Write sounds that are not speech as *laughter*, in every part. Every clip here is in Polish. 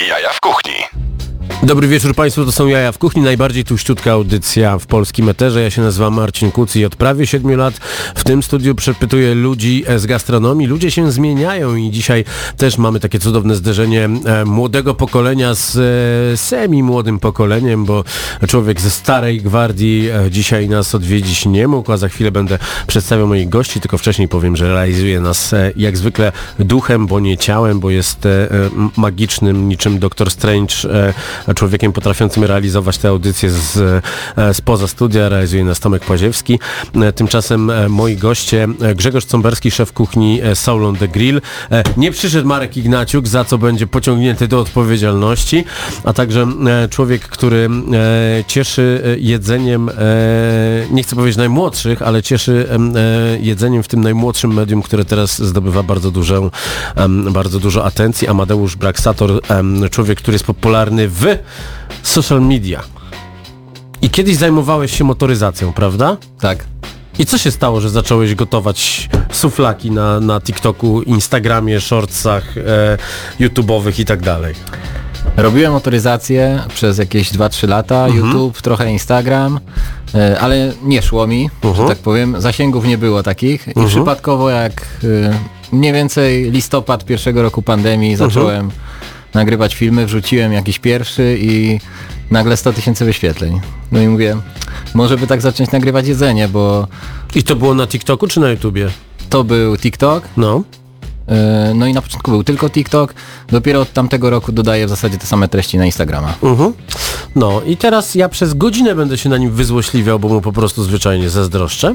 Jaja w kuchni. Dobry wieczór Państwu, to są Jaja w Kuchni, najbardziej tuściutka audycja w polskim eterze. Ja się nazywam Marcin Kuc i od prawie 7 lat w tym studiu przepytuję ludzi z gastronomii. Ludzie się zmieniają i dzisiaj też mamy takie cudowne zderzenie e, młodego pokolenia z e, semi-młodym pokoleniem, bo człowiek ze starej gwardii e, dzisiaj nas odwiedzić nie mógł, a za chwilę będę przedstawiał moich gości, tylko wcześniej powiem, że realizuje nas jak zwykle duchem, bo nie ciałem, bo jest magicznym, niczym Doktor Strange człowiekiem potrafiącym realizować te audycje z, e, spoza studia, realizuje nas Tomek Płaziewski. E, Tymczasem e, moi goście, Grzegorz Comberski, szef kuchni Soul on the Grill. Nie przyszedł Marek Ignaciuk, za co będzie pociągnięty do odpowiedzialności, a także człowiek, który cieszy jedzeniem, nie chcę powiedzieć najmłodszych, ale cieszy em, jedzeniem w tym najmłodszym medium, które teraz zdobywa bardzo dużą, em, bardzo dużo atencji. Amadeusz Braksator, człowiek, który jest popularny w social media. I kiedyś zajmowałeś się motoryzacją, prawda? Tak. I co się stało, że zacząłeś gotować suflaki na, na TikToku, Instagramie, shortsach e, YouTube'owych i tak dalej? Robiłem motoryzację przez jakieś 2-3 lata, Mhm. YouTube, trochę Instagram, e, ale nie szło mi, Mhm. że tak powiem. Zasięgów nie było takich i przypadkowo jak e, mniej więcej listopad pierwszego roku pandemii Mhm. zacząłem nagrywać filmy, wrzuciłem jakiś pierwszy i nagle 100 tysięcy wyświetleń. No i mówię, może by tak zacząć nagrywać jedzenie, bo I to było na TikToku czy na YouTubie? to był TikTok, No. E, no i na początku był tylko TikTok, dopiero od tamtego roku dodaję w zasadzie te same treści na Instagrama. Mhm. No i teraz ja przez godzinę będę się na nim wyzłośliwiał, bo mu po prostu zwyczajnie zazdroszczę.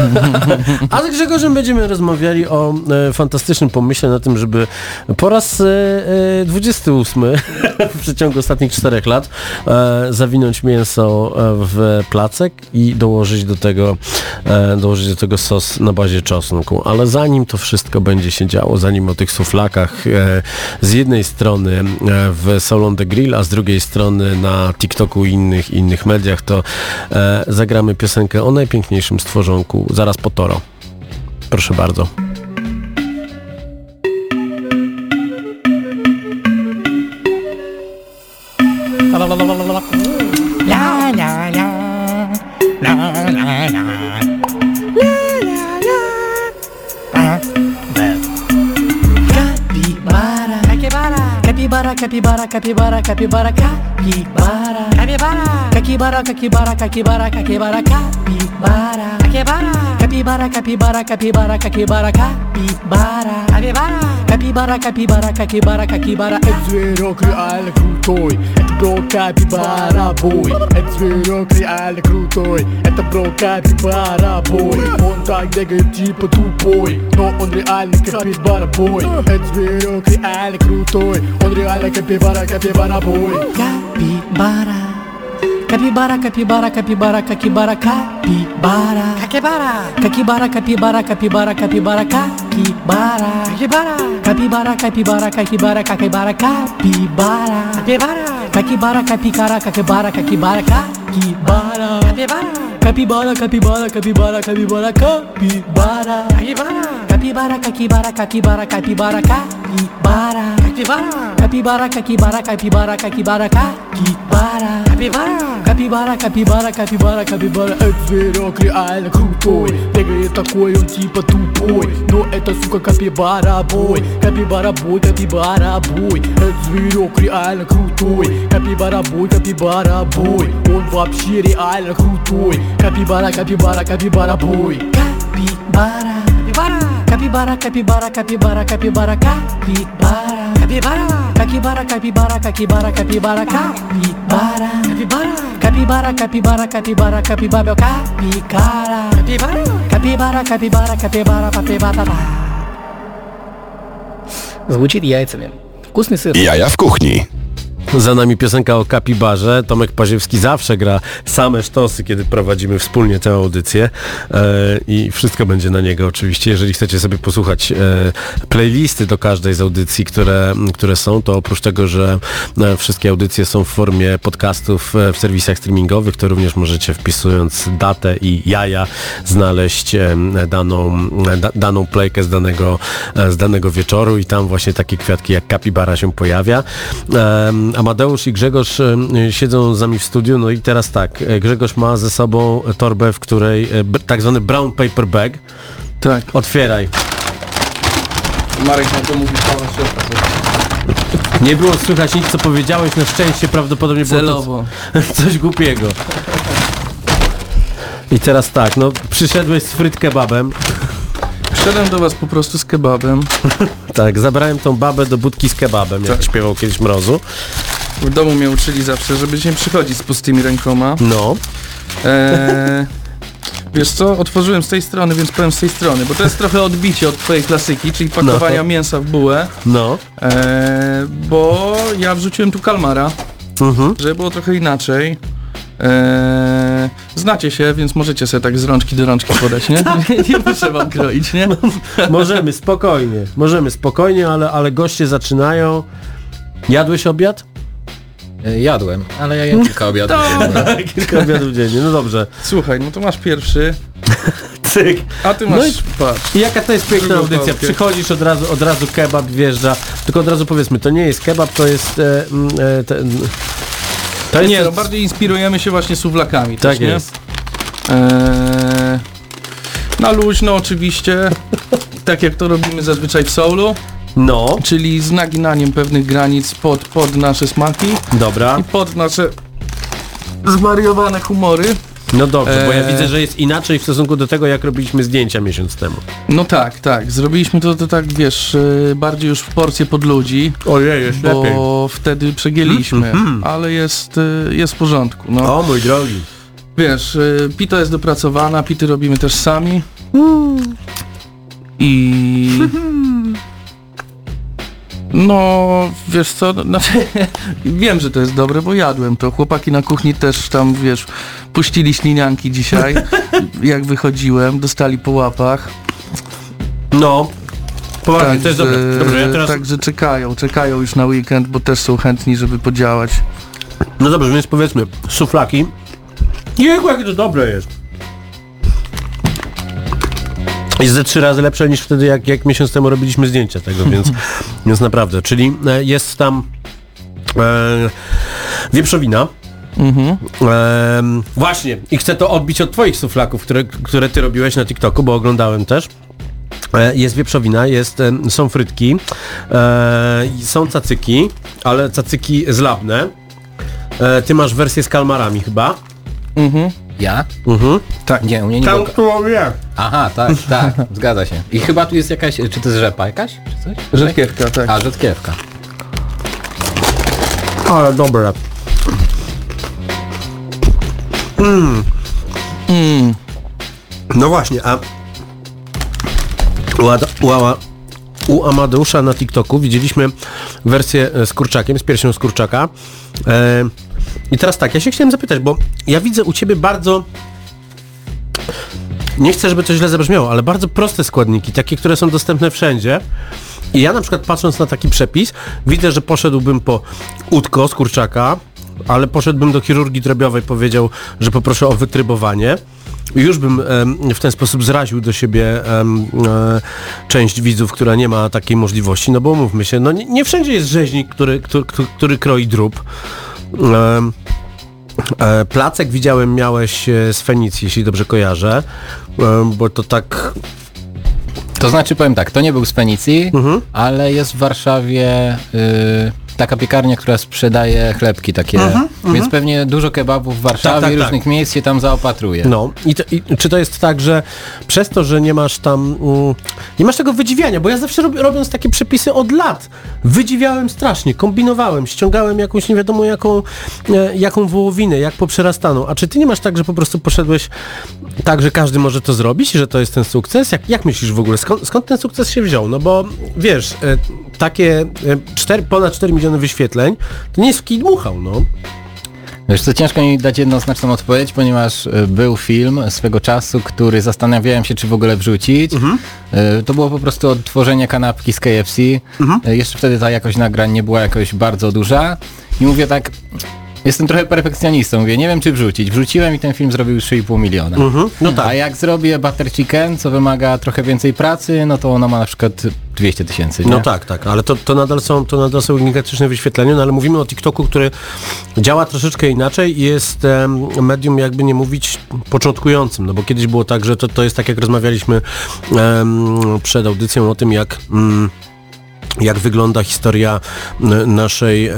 *laughs* A z Grzegorzem będziemy rozmawiali o e, fantastycznym pomyśle na tym, żeby po raz e, e, 28 *laughs* w przeciągu ostatnich czterech lat e, zawinąć mięso e, w placek i dołożyć do tego e, dołożyć do tego sos na bazie czosnku. Ale zanim to wszystko będzie się działo, zanim o tych suflakach e, z jednej strony e, w Soul on the Grill, a z drugiej strony na TikToku i innych, innych mediach, to e, zagramy piosenkę o najpiękniejszym stworzonku zaraz po Toro. Proszę bardzo. La la la la la la la la капибара, капибара, капибара, капибара. Капибара. Капибара, капибара, капибара, капибара, капибара capibara, capibara, capibara, capibara, capibara, capibara, capibara, capibara, capibara, capibara, capibara, capibara, capibara, Zверок реально крутой Это бро Капибара бой Это зверок реально крутой Это бро Капибара бой Он так бегает типа тупой Но он реально Капибара бой Это зверок реально крутой Он реально Капибара, Капибара бой Capibara Capibara, capibara, capibara, capibara, capibara Capibara Capibara, capibara, capibara, capibara Capibara Capibara, capibara, capibara, capibara Capibara Capibara. Capibara, Capicara, capibara, capibara, capibara Capibara, capibara, capibara, capibara, capibara Capibara, capibara, capibara, capibara, capibara Capibara, capibara, capibara, capibara, capibara Capibara, capibara, capibara, capibara Это зверек реально крутой. Бегает такой, он типа тупой. Но это, сука, капибара бой. Капибара бой, капибара бой. Это зверек реально крутой. Капибара бой, капибара бой. Он вообще реально крутой. Капибара, капибара, капибара бой Капибара, капибара, капибара, капибара, капибара. Капибара, капибара, капибара, капибара, капибара, капибара. Капибара, капибара, капибара, капибара, капибабе, капикара. Капибара, капибара, капибара, капибара, папибата Звучит яйцами. Вкусный сыр. Я я в кухне. Za nami piosenka o kapibarze. Tomek Paziewski zawsze gra same sztosy, kiedy prowadzimy wspólnie tę audycję e, i wszystko będzie na niego oczywiście. Jeżeli chcecie sobie posłuchać e, playlisty do każdej z audycji, które, które są, to oprócz tego, że e, wszystkie audycje są w formie podcastów e, w serwisach streamingowych, to również możecie wpisując datę i jaja znaleźć e, daną, da, daną playkę z danego, e, z danego wieczoru i tam właśnie takie kwiatki jak kapibara się pojawia. Em, Amadeusz i Grzegorz em, siedzą z nami w studiu, no i teraz tak, e, Grzegorz ma ze sobą torbę, w której e, tak zwany brown paper bag. Tak. Otwieraj. Marek na to mówi pana szefa. Nie było słychać nic, co powiedziałeś, na szczęście prawdopodobnie było to Celowo. *laughs* coś głupiego. I teraz tak, no przyszedłeś z fryt kebabem, Wszedłem do was po prostu z kebabem. *laughs* tak, zabrałem tą babę do budki z kebabem, jak Tak. śpiewał kiedyś Mrozu. W domu mnie uczyli zawsze, żeby nie przychodzić z pustymi rękoma. No, Eee, wiesz co, otworzyłem z tej strony, więc powiem z tej strony, bo to jest trochę odbicie od twojej klasyki, czyli pakowania No. mięsa w bułę. no, Eee, bo ja wrzuciłem tu kalmara, mhm. żeby było trochę inaczej. Eee, znacie się, więc możecie sobie tak z rączki do rączki podać, nie? *laughs* nie muszę wam kroić, nie? Możemy, spokojnie, możemy spokojnie, ale, ale goście zaczynają. Jadłeś obiad? E, Jadłem, ale ja jem kilka obiadów. *laughs* dziennie. *laughs* Kilka obiadów dziennie, no dobrze. Słuchaj, no to masz pierwszy, *laughs* Cyk. a ty No masz, i- patrz. I jaka to jest piękna Drugą audycja? pałkę. Przychodzisz od razu, od razu kebab wjeżdża. Tylko od razu powiedzmy, to nie jest kebab, to jest... E, mm, e, ten, to jest Nie, no bardziej inspirujemy się właśnie suwlakami Tak też, nie? jest. Eee, na luźno oczywiście, tak jak to robimy zazwyczaj w soulu, No, czyli z naginaniem pewnych granic pod, pod nasze smaki dobra. i pod nasze zwariowane humory. No dobrze, bo ja Eee. widzę, że jest inaczej w stosunku do tego, jak robiliśmy zdjęcia miesiąc temu. No tak, tak, zrobiliśmy to, to tak, wiesz, e, bardziej już w porcję pod ludzi, Ojej, jest bo wtedy przegięliśmy, ale jest, e, jest w porządku, no. O mój drogi. Wiesz, pita jest dopracowana, pity robimy też sami. I... *laughs* No, wiesz co, znaczy, *laughs* wiem, że to jest dobre, bo jadłem to. Chłopaki na kuchni też tam, wiesz, puścili ślinianki dzisiaj, *laughs* jak wychodziłem, dostali po łapach. No. Poważnie, to jest Także- dobre. Dobrze, ja teraz... Także czekają, czekają już na weekend, bo też są chętni, żeby podziałać. No dobrze, więc powiedzmy, suflaki. Jego, jakie to dobre jest. Jest ze trzy razy lepsze niż wtedy, jak, jak miesiąc temu robiliśmy zdjęcia tego, *laughs* więc, więc naprawdę. Czyli e, jest tam e, wieprzowina. Mhm. Em, właśnie, i chcę to odbić od twoich suflaków, które, które ty robiłeś na TikToku, bo oglądałem też. E, Jest wieprzowina, jest, są frytki, e, są cacyki, ale cacyki zlabne. E, ty masz wersję z kalmarami chyba. Mhm. Ja? Mhm. Tak. Nie, u mnie nie Tam, było... wie. Aha, tak, tak, *laughs* zgadza się. I chyba tu jest jakaś, czy to jest rzepa jakaś? Czy coś? Rzadkiewka, tak. A, rzodkiewka. Ale dobre. Mm. No właśnie, a u, Ad- u Amadeusza na TikToku widzieliśmy wersję e, z kurczakiem, z piersią z kurczaka. E, I teraz tak, ja się chciałem zapytać, bo ja widzę u ciebie bardzo nie chcę, żeby to źle zabrzmiało, ale bardzo proste składniki, takie, które są dostępne wszędzie. I ja na przykład patrząc na taki przepis, widzę, że poszedłbym po udko z kurczaka, ale poszedłbym do chirurgii drobiowej, powiedział, że poproszę o wytrybowanie. Już bym em, w ten sposób zraził do siebie em, e, część widzów, która nie ma takiej możliwości, no bo mówmy się, no nie, nie wszędzie jest rzeźnik, który, który, który kroi drób. Em, e, placek widziałem miałeś e, z Fenicji, jeśli dobrze kojarzę, bo to tak To znaczy powiem tak, to nie był z Fenicji, ale jest w Warszawie y, taka piekarnia, która sprzedaje chlebki takie, więc pewnie dużo kebabów w Warszawie, Tak, tak, tak. różnych miejsc się tam zaopatruje. No i, to, i czy to jest tak, że przez to, że nie masz tam, mm, nie masz tego wydziwiania, bo ja zawsze rob, robiąc takie przepisy od lat, wydziwiałem strasznie, kombinowałem, ściągałem jakąś nie wiadomo jaką, e, jaką wołowinę, jak poprzerastaną, a czy ty nie masz tak, że po prostu poszedłeś tak, że każdy może to zrobić, że to jest ten sukces? Jak, jak myślisz w ogóle, skąd, skąd ten sukces się wziął? No bo wiesz, e, takie e, 4, ponad 4 miliony wyświetleń, to nie jest w kij dmuchał, no. Wiesz co, ciężko mi dać jednoznaczną odpowiedź, ponieważ y, był film swego czasu, który zastanawiałem się, czy w ogóle wrzucić. Y, To było po prostu odtworzenie kanapki z KFC. Y, Jeszcze wtedy ta jakość nagrań nie była jakoś bardzo duża. I mówię tak, jestem trochę perfekcjonistą, mówię, nie wiem czy wrzucić. Wrzuciłem i ten film zrobił 3,5 miliona. No tak. A jak zrobię Butter Chicken, co wymaga trochę więcej pracy, no to ona ma na przykład 200 tysięcy. No tak, tak, ale to, to, nadal są, to nadal są gigantyczne wyświetlenia, no ale mówimy o TikToku, który działa troszeczkę inaczej i jest em, medium, jakby nie mówić, początkującym, no bo kiedyś było tak, że to, to jest tak, jak rozmawialiśmy em, przed audycją o tym, jak... Mm, jak wygląda historia naszej e,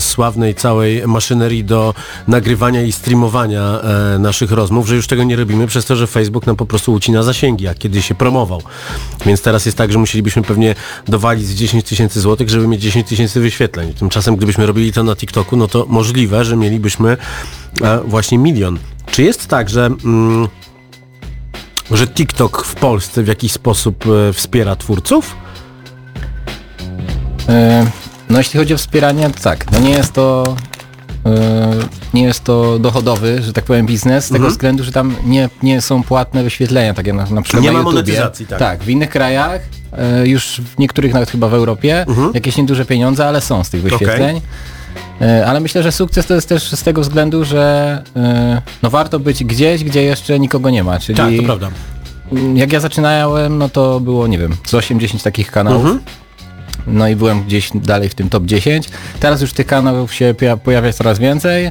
sławnej całej maszynerii do nagrywania i streamowania e, naszych rozmów, że już tego nie robimy przez to, że Facebook nam po prostu ucina zasięgi, jak kiedyś się promował. Więc teraz jest tak, że musielibyśmy pewnie dowalić z 10 tysięcy złotych, żeby mieć 10 tysięcy wyświetleń. Tymczasem gdybyśmy robili to na TikToku, no to możliwe, że mielibyśmy e, właśnie milion. Czy jest tak, że... Mm, że TikTok w Polsce w jakiś sposób e, wspiera twórców? E, No jeśli chodzi o wspieranie, to tak, no nie jest to e, nie jest to dochodowy, że tak powiem, biznes, z tego Mhm. względu, że tam nie, nie są płatne wyświetlenia, takie na, na przykład Nie na ma monetyzacji, tak. Tak, w innych krajach, e, już w niektórych nawet chyba w Europie, Mhm. jakieś nieduże pieniądze, ale są z tych wyświetleń. E, Ale myślę, że sukces to jest też z tego względu, że no warto być gdzieś, gdzie jeszcze nikogo nie ma, czyli Tak, to prawda. jak ja zaczynałem, no to było, nie wiem, z 8-10 takich kanałów. Mhm. No i byłem gdzieś dalej w tym top 10. Teraz już tych kanałów się pojawia coraz więcej.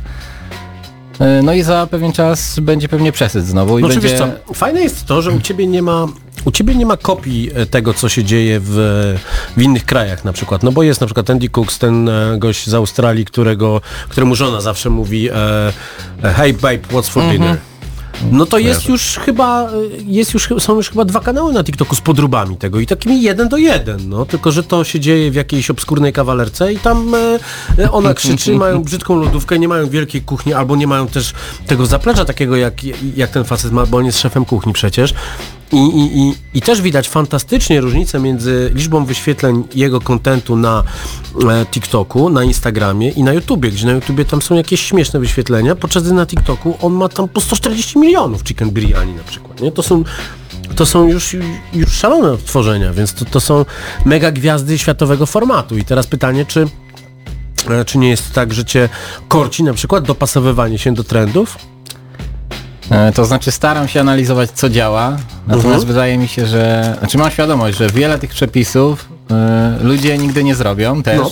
E, No i za pewien czas będzie pewnie przesyt znowu i No będzie... wiesz co, fajne jest to, że u ciebie nie ma u ciebie nie ma kopii e, tego, co się dzieje w, w innych krajach na przykład. No bo jest na przykład Andy Cooks, ten e, gość z Australii, którego, któremu żona zawsze mówi e, Hey babe, what's for dinner? No to jest już chyba, e, jest już, są już chyba dwa kanały na TikToku z podróbami tego i takimi jeden do jeden, no. Tylko, że to się dzieje w jakiejś obskurnej kawalerce i tam e, e, ona krzyczy, mają brzydką lodówkę, nie mają wielkiej kuchni, albo nie mają też tego zaplecza takiego, jak, jak ten facet ma, bo on jest szefem kuchni przecież. I, i, i, I też widać fantastycznie różnicę między liczbą wyświetleń jego kontentu na e, TikToku, na Instagramie i na YouTubie, gdzie na YouTubie tam są jakieś śmieszne wyświetlenia, podczas gdy na TikToku on ma tam po 140 milionów chicken biryani na przykład, nie? To są to są już, już szalone odtworzenia, więc to, to są mega gwiazdy światowego formatu. I teraz pytanie, czy, e, czy nie jest tak, że cię korci na przykład dopasowywanie się do trendów? E, To znaczy staram się analizować co działa, natomiast Mhm. wydaje mi się, że... Znaczy mam świadomość, że wiele tych przepisów e, ludzie nigdy nie zrobią też, No.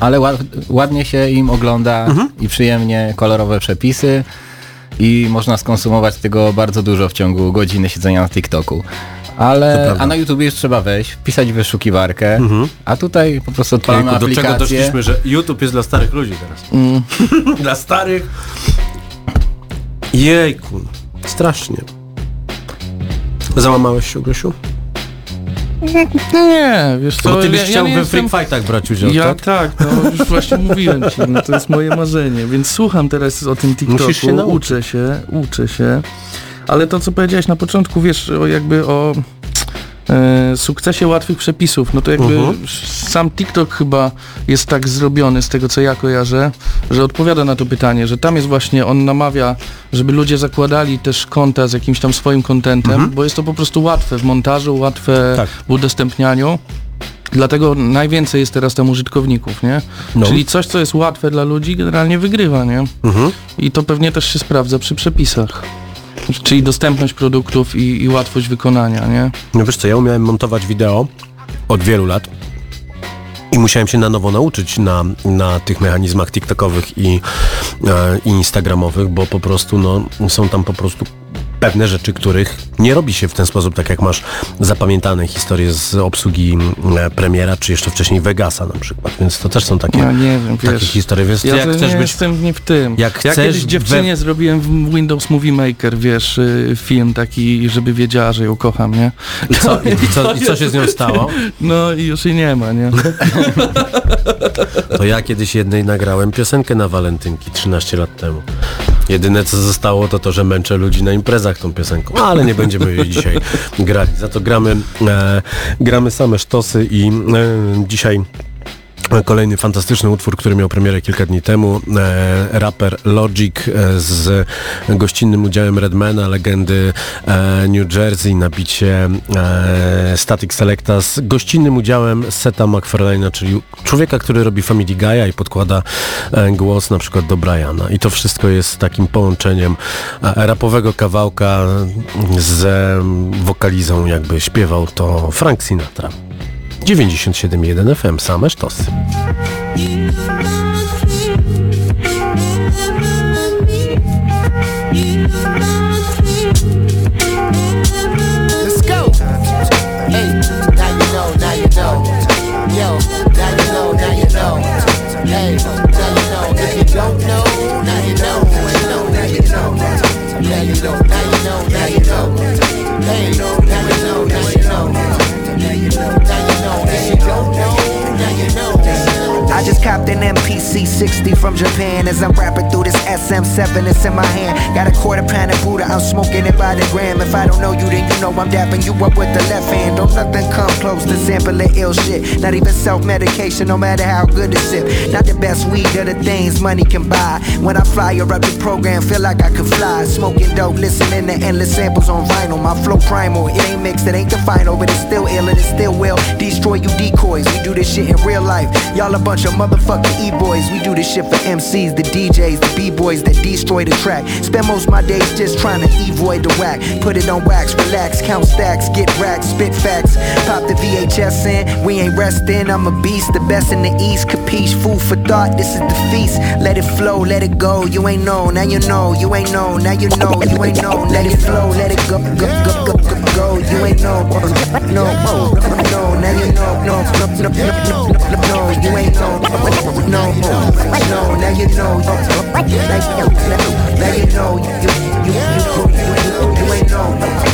ale ład, ładnie się im ogląda Mhm. i przyjemnie kolorowe przepisy i można skonsumować tego bardzo dużo w ciągu godziny siedzenia na TikToku. Ale. Mhm. a na YouTube już trzeba wejść, wpisać w wyszukiwarkę, a tutaj po prostu odpalamy Jejku, do czego aplikację. doszliśmy, że YouTube jest dla starych ludzi teraz. *laughs* dla starych. Jejku, strasznie. Załamałeś się, Grzesiu? Nie, wiesz co, Bo ty byś ja, chciał ja we. Free Fightach brać udział, Ja tak? tak, no już właśnie *laughs* mówiłem ci, no to jest moje marzenie, więc słucham teraz o tym TikToku, Musisz się nauczyć. uczę się, uczę się, ale to co powiedziałeś na początku, wiesz, o jakby o e, sukcesie łatwych przepisów, no to jakby Mhm. sam TikTok chyba jest tak zrobiony z tego co ja kojarzę, że odpowiada na to pytanie, że tam jest właśnie, on namawia, żeby ludzie zakładali też konta z jakimś tam swoim kontentem, bo jest to po prostu łatwe w montażu, łatwe Mhm. Tak. w udostępnianiu. Dlatego najwięcej jest teraz tam użytkowników, nie? No. Czyli coś, co jest łatwe dla ludzi, generalnie wygrywa, nie? Mhm. I to pewnie też się sprawdza przy przepisach. Czyli dostępność produktów i, i łatwość wykonania, nie? No wiesz co, ja umiałem montować wideo od wielu lat i musiałem się na nowo nauczyć na, na tych mechanizmach TikTokowych i, e, i Instagramowych, bo po prostu no, są tam po prostu pewne rzeczy, których nie robi się w ten sposób, tak jak masz zapamiętane historie z obsługi e, premiera, czy jeszcze wcześniej Vegasa na przykład, więc to też są takie, Ja nie wiem, takie wiesz. historie, więc Ja jak chcesz nie być jestem nie w tym. jak ja chcesz kiedyś dziewczynie zrobiłem w Windows Movie Maker, wiesz, y, film taki, żeby wiedziała, że ją kocham, nie? I co, *laughs* i, co, I co się z nią stało? No i już jej nie ma, nie? *laughs* To ja kiedyś jednej nagrałem piosenkę na walentynki 13 lat temu. Jedyne co zostało to to, że męczę ludzi na imprezach tą piosenką, No, ale nie będziemy jej dzisiaj grali. Za to gramy, e, gramy same sztosy i e, dzisiaj Kolejny fantastyczny utwór, który miał premierę kilka dni temu. E, raper Logic e, z gościnnym udziałem Redmana, legendy e, New Jersey na bicie e, Static Selecta z gościnnym udziałem Seta McFarlane'a, czyli człowieka, który robi Family Guy'a i podkłada e, głos na przykład do Briana. I to wszystko jest takim połączeniem e, rapowego kawałka z wokalizą, jakby śpiewał to Frank Sinatra. 97.1 FM, same sztosy. C60 from Japan as I'm rapping through this SM7 that's in my hand. Got a quarter pound of Buddha, I'm smoking it by the gram. If I don't know you, then you know I'm dapping you up with the left hand. Don't nothing come close to sampling ill shit. Not even self medication, no matter how good the sip. Not the best weed of the things money can buy. When I fly I up the program, feel like I can fly. Smoking dope, listening to endless samples on vinyl. My flow primal, it ain't mixed, it ain't the final, but it's still ill and it's still will destroy you decoys. We do this shit in real life. Y'all a bunch of motherfucking e boys e-boys. We do this shit for MCs, the DJs, the b-boys that destroy the track. Spend most my days just trying to avoid the whack. Put it on wax, relax, count stacks, get racks, spit facts. Pop the VHS in, we ain't resting. I'm a beast, the best in the east. Capiche, food for thought, this is the feast. Let it flow, let it go. You ain't know, now you know. You ain't know, now you know. You ain't know, let it flow, let it go, go, go, go, go, go. You ain't know, no, no, no, now you know, no, no, no, no, no, no, no, you ain't no, no, no, now you know, now you know, now you know, you, you, you, you, you, ain't know, you.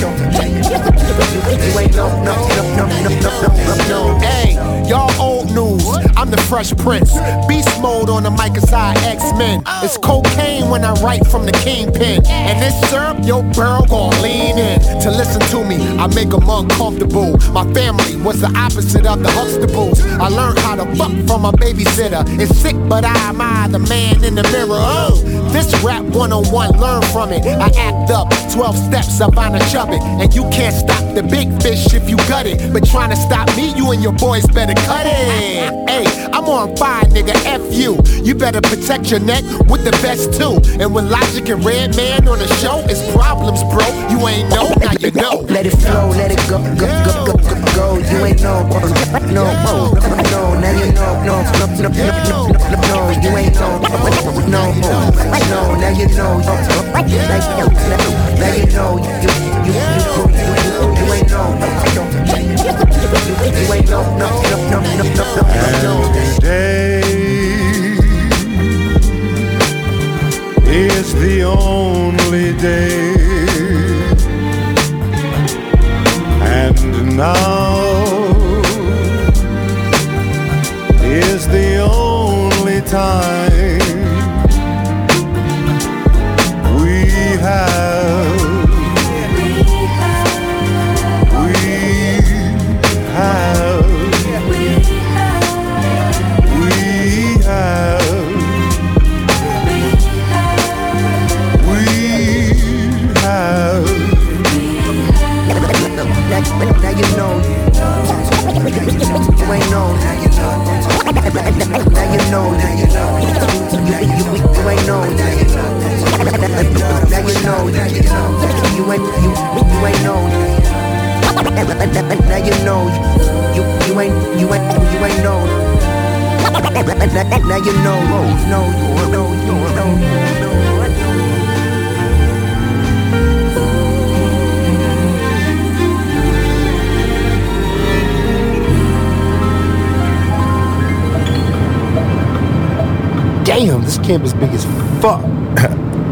Ain't no, no, no, no, no, no, no. Hey, y'all. I'm the Fresh Prince. Beast mode on the mic aside X-Men. It's cocaine when I write from the kingpin. And this syrup, your girl gon' lean in. To listen to me, I make them uncomfortable. My family was the opposite of the Huxtables. I learned how to fuck from a babysitter. It's sick, but I am I, the man in the mirror. Oh, this rap 101, learn from it. I act up 12 steps up on a chubbit. And you can't stop the big fish if you gut it. But trying to stop me, you and your boys better cut it. Hey, I'm on fire, nigga. F you. You better protect your neck with the best too. And when Logic and Redman on the show, it's problems, bro. You ain't know, now you know. Let it flow, let it go, go, go, go, go, go. You ain't know, no, no, no, no, now you know, no, no, no, no, no, no, no, you ain't know, no, no, no, now you know, now you know, now you know, you, you, you, you, you ain't know, you ain't know, no, no, no, no, no, no, no. Day is the only day,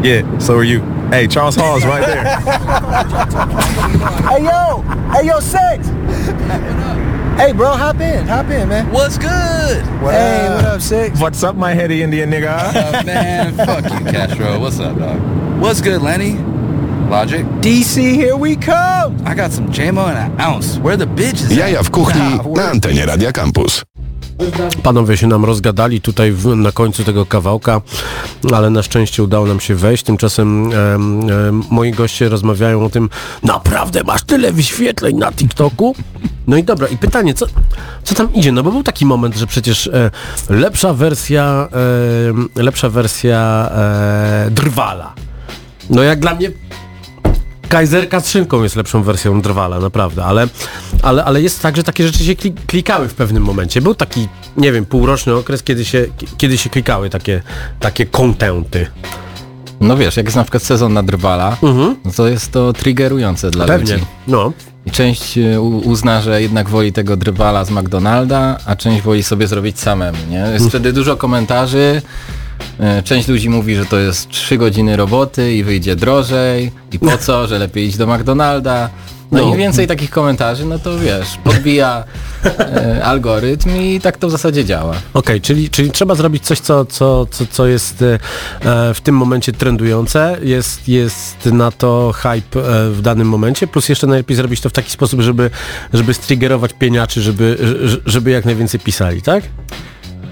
Yeah, so are you. Hey, Charles Hall's right there. *laughs* Hey yo, hey yo, sex. Hey, bro, hop in. Hop in, man. What's good? hey, what up, Six? What's up, my heady Indian nigga? Uh, man, *laughs* fuck you, Castro. What's up, dog? What's good, Lenny? Logic? DC, here we come. I got some JMO and an ounce. Where the bitches at? Jaja w kuchni na antenie Radia Campus. Panowie się nam rozgadali tutaj w, na końcu tego kawałka, ale na szczęście udało nam się wejść. Tymczasem em, em, moi goście rozmawiają o tym, naprawdę masz tyle wyświetleń na TikToku? No i dobra, i pytanie, co, co tam idzie? No bo był taki moment, że przecież e, lepsza wersja, e, lepsza wersja e, Drwala. No jak dla mnie Kajzerka z szynką jest lepszą wersją Drwala, naprawdę, ale, ale, ale jest tak, że takie rzeczy się kli- klikały w pewnym momencie. Był taki, nie wiem, półroczny okres, kiedy się, kiedy się klikały takie, takie kontenty. No wiesz, jak jest na przykład sezon na Drwala, no to jest to triggerujące dla Pewnie, ludzi. no. I część e, uzna, że jednak woli tego Drwala z McDonalda, a część woli sobie zrobić samemu, nie? Jest wtedy dużo komentarzy, część ludzi mówi, że to jest 3 godziny roboty i wyjdzie drożej i po co, że lepiej iść do McDonalda. No, No. i więcej takich komentarzy, no to wiesz, podbija e, algorytm i tak to w zasadzie działa. Okej, czyli, czyli trzeba zrobić coś, co, co, co, co jest e, e, w tym momencie trendujące, jest, jest na to hype e, w danym momencie, plus jeszcze najlepiej zrobić to w taki sposób, żeby, żeby striggerować pieniaczy, żeby, żeby jak najwięcej pisali, tak?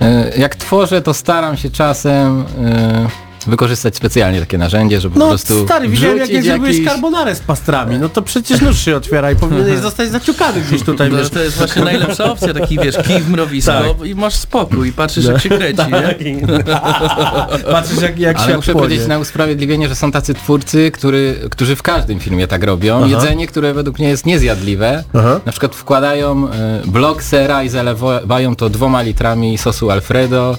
E, Jak tworzę, to staram się czasem e, wykorzystać specjalnie takie narzędzie, żeby po No prostu stary, widziałem jak, jak zrobiłeś jakiś... carbonarę z pastrami, no to przecież nóż się otwiera i powinieneś *laughs* zostać zaciukany gdzieś tutaj, No, wiesz. to jest właśnie najlepsza opcja, taki wiesz, kij w mrowisko Tak. i masz spokój, patrzysz jak się kręci, nie? *laughs* Patrzysz jak, jak Ale świat muszę płonie. powiedzieć na usprawiedliwienie, że są tacy twórcy, który, którzy w każdym filmie tak robią. Aha. Jedzenie, które według mnie jest niezjadliwe. Aha. Na przykład wkładają e, blok sera i zalewają to dwoma litrami sosu Alfredo.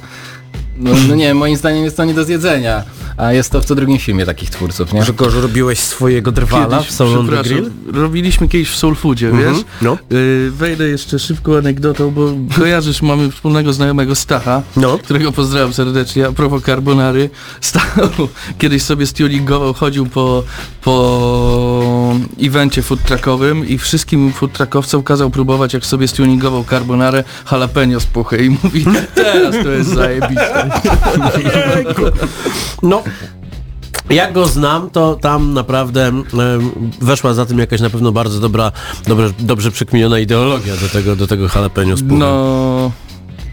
No, no nie, moim zdaniem jest to nie do zjedzenia. A jest to w co drugim filmie takich twórców, nie? Grzegorz, robiłeś swojego drwala w Soul on the Grill? robiliśmy kiedyś w Soul Foodzie, Mhm, wiesz? no. Y, wejdę jeszcze szybką anegdotą, bo kojarzysz, mamy wspólnego znajomego Stacha, No. którego pozdrawiam serdecznie, a propos carbonary. Stach *laughs* kiedyś sobie stuningował, chodził po, po evencie food truckowym i wszystkim food truckowcom kazał próbować, jak sobie stuningował carbonarę, jalapeno z puchy i mówi, *laughs* teraz to jest zajebiste. *laughs* No, jak go znam, to tam naprawdę weszła za tym jakaś na pewno bardzo dobra, dobrze, dobrze przekminiona ideologia do tego, do tego jalapeno puchy. No...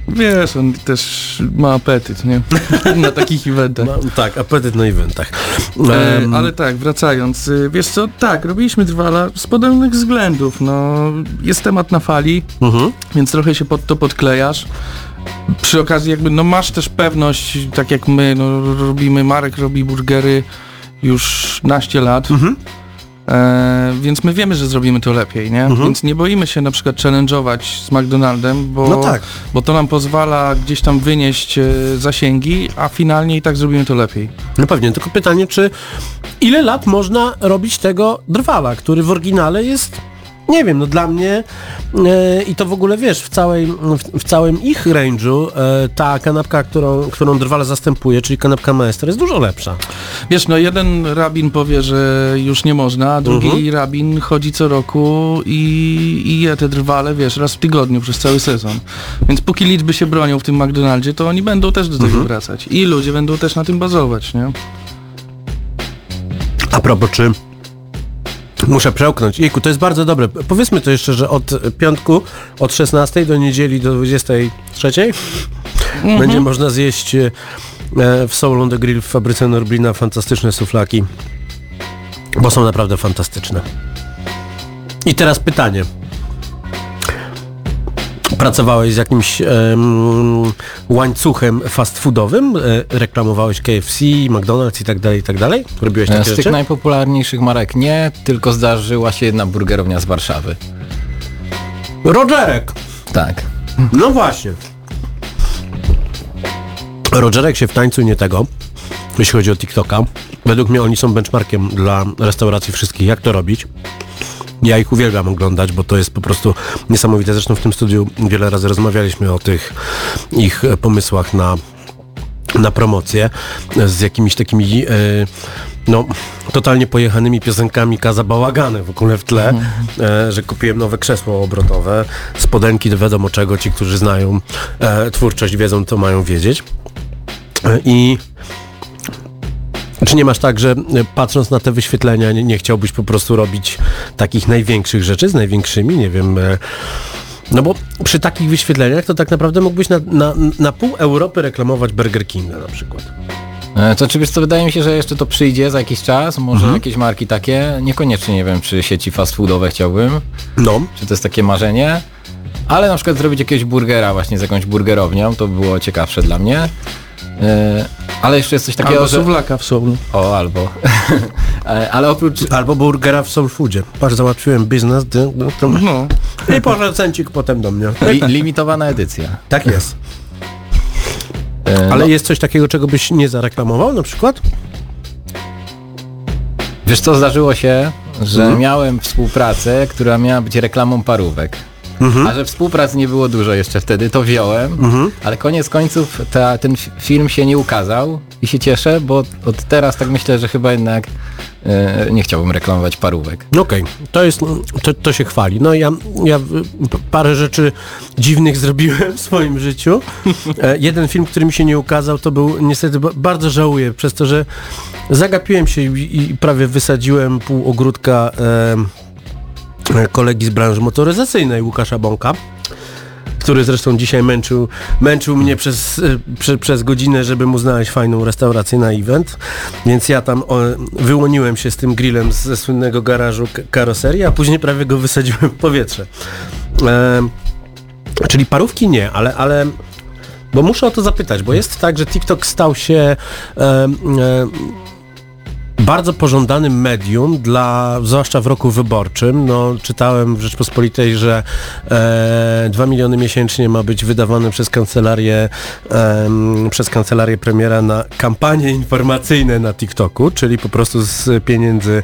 Wiesz, on też ma apetyt, nie? *laughs* Na takich eventach. No, tak, apetyt na eventach. E, ale tak, wracając, y, wiesz co, tak, robiliśmy Drwala z podobnych względów, no, jest temat na fali, mhm. więc trochę się pod to podklejasz. Przy okazji jakby, no masz też pewność, tak jak my, no robimy, Marek robi burgery już naście lat, Mhm. e, więc my wiemy, że zrobimy to lepiej, nie? Więc nie boimy się na przykład challenge'ować z McDonaldem, bo, No tak. bo to nam pozwala gdzieś tam wynieść e, zasięgi, a finalnie i tak zrobimy to lepiej. No pewnie, tylko pytanie, czy ile lat można robić tego drwala, który w oryginale jest, nie wiem, no dla mnie e, i to w ogóle wiesz, w, całej, w, w całym ich range'u e, ta kanapka, którą, którą drwal zastępuje, czyli kanapka maester jest dużo lepsza. Wiesz, no jeden rabin powie, że już nie można, a drugi rabin chodzi co roku i, i je te drwale, wiesz, raz w tygodniu przez cały sezon. Więc póki liczby się bronią w tym McDonaldzie, to oni będą też do tego wracać. I ludzie będą też na tym bazować, nie? A propos, czy muszę przełknąć. Jejku, to jest bardzo dobre. Powiedzmy to jeszcze, że od piątku, od 16 do niedzieli do 23 będzie można zjeść e, w Soul on the Grill w fabryce Norblina fantastyczne suflaki, bo są naprawdę fantastyczne. I teraz pytanie. Pracowałeś z jakimś em, łańcuchem fast foodowym? E, reklamowałeś KFC, McDonald's i tak dalej, i tak dalej? Robiłeś E, takie Z tych rzeczy? najpopularniejszych marek nie, tylko zdarzyła się jedna burgerownia z Warszawy. Rogerek! Tak. No właśnie. Rogerek się w tańcu nie tego, jeśli chodzi o TikToka. Według mnie oni są benchmarkiem dla restauracji wszystkich, jak to robić. Ja ich uwielbiam oglądać, bo to jest po prostu niesamowite. Zresztą w tym studiu wiele razy rozmawialiśmy o tych ich e, pomysłach na na promocję z jakimiś takimi e, no, totalnie pojechanymi piosenkami Kaza Bałagany w ogóle w tle, e, że kupiłem nowe krzesło obrotowe, spodenki do wiadomo czego, ci, którzy znają e, twórczość, wiedzą, co mają wiedzieć. E, I czy nie masz tak, że e, patrząc na te wyświetlenia nie, nie chciałbyś po prostu robić takich największych rzeczy z największymi, nie wiem... E, no bo przy takich wyświetleniach to tak naprawdę mógłbyś na, na, na pół Europy reklamować Burger Kinga na przykład. E, To co, wydaje mi się, że jeszcze to przyjdzie za jakiś czas, może jakieś marki takie, niekoniecznie nie wiem, czy sieci fast foodowe chciałbym, No. czy to jest takie marzenie, ale na przykład zrobić jakiegoś burgera właśnie z jakąś burgerownią, to by było ciekawsze dla mnie. E, Ale jeszcze jest coś takiego, Albo że... suwlaka w soulu. O, albo. *laughs* E, ale oprócz... Albo burgera w Soul Foodzie. Patrz, załatwiłem biznes. no, to... No. I potem do mnie. Li limitowana edycja. Tak jest. E, Ale no, jest coś takiego, czego byś nie zareklamował na przykład? Wiesz co, zdarzyło się, że miałem współpracę, która miała być reklamą parówek. A że współpracy nie było dużo jeszcze wtedy, to wziąłem, ale koniec końców ta, ten film się nie ukazał i się cieszę, bo od teraz tak myślę, że chyba jednak e, nie chciałbym reklamować parówek. Okej, to jest, to, to się chwali. No ja, ja parę rzeczy dziwnych zrobiłem w swoim życiu. E, jeden film, który mi się nie ukazał, to był niestety ba- bardzo żałuję, przez to, że zagapiłem się i, i prawie wysadziłem pół ogródka e, kolegi z branży motoryzacyjnej, Łukasza Bąka który zresztą dzisiaj męczył, męczył mnie przez, prze, przez godzinę, żeby mu znaleźć fajną restaurację na event. Więc ja tam o, wyłoniłem się z tym grillem ze słynnego garażu karoserii, a później prawie go wysadziłem w powietrze. Em, czyli parówki nie, ale, ale bo muszę o to zapytać, bo jest tak, że TikTok stał się em, bardzo pożądanym medium dla, zwłaszcza w roku wyborczym. No, czytałem w Rzeczpospolitej, że e, 2 miliony miesięcznie ma być wydawane przez kancelarię, em, przez kancelarię premiera na kampanie informacyjne na TikToku, czyli po prostu z pieniędzy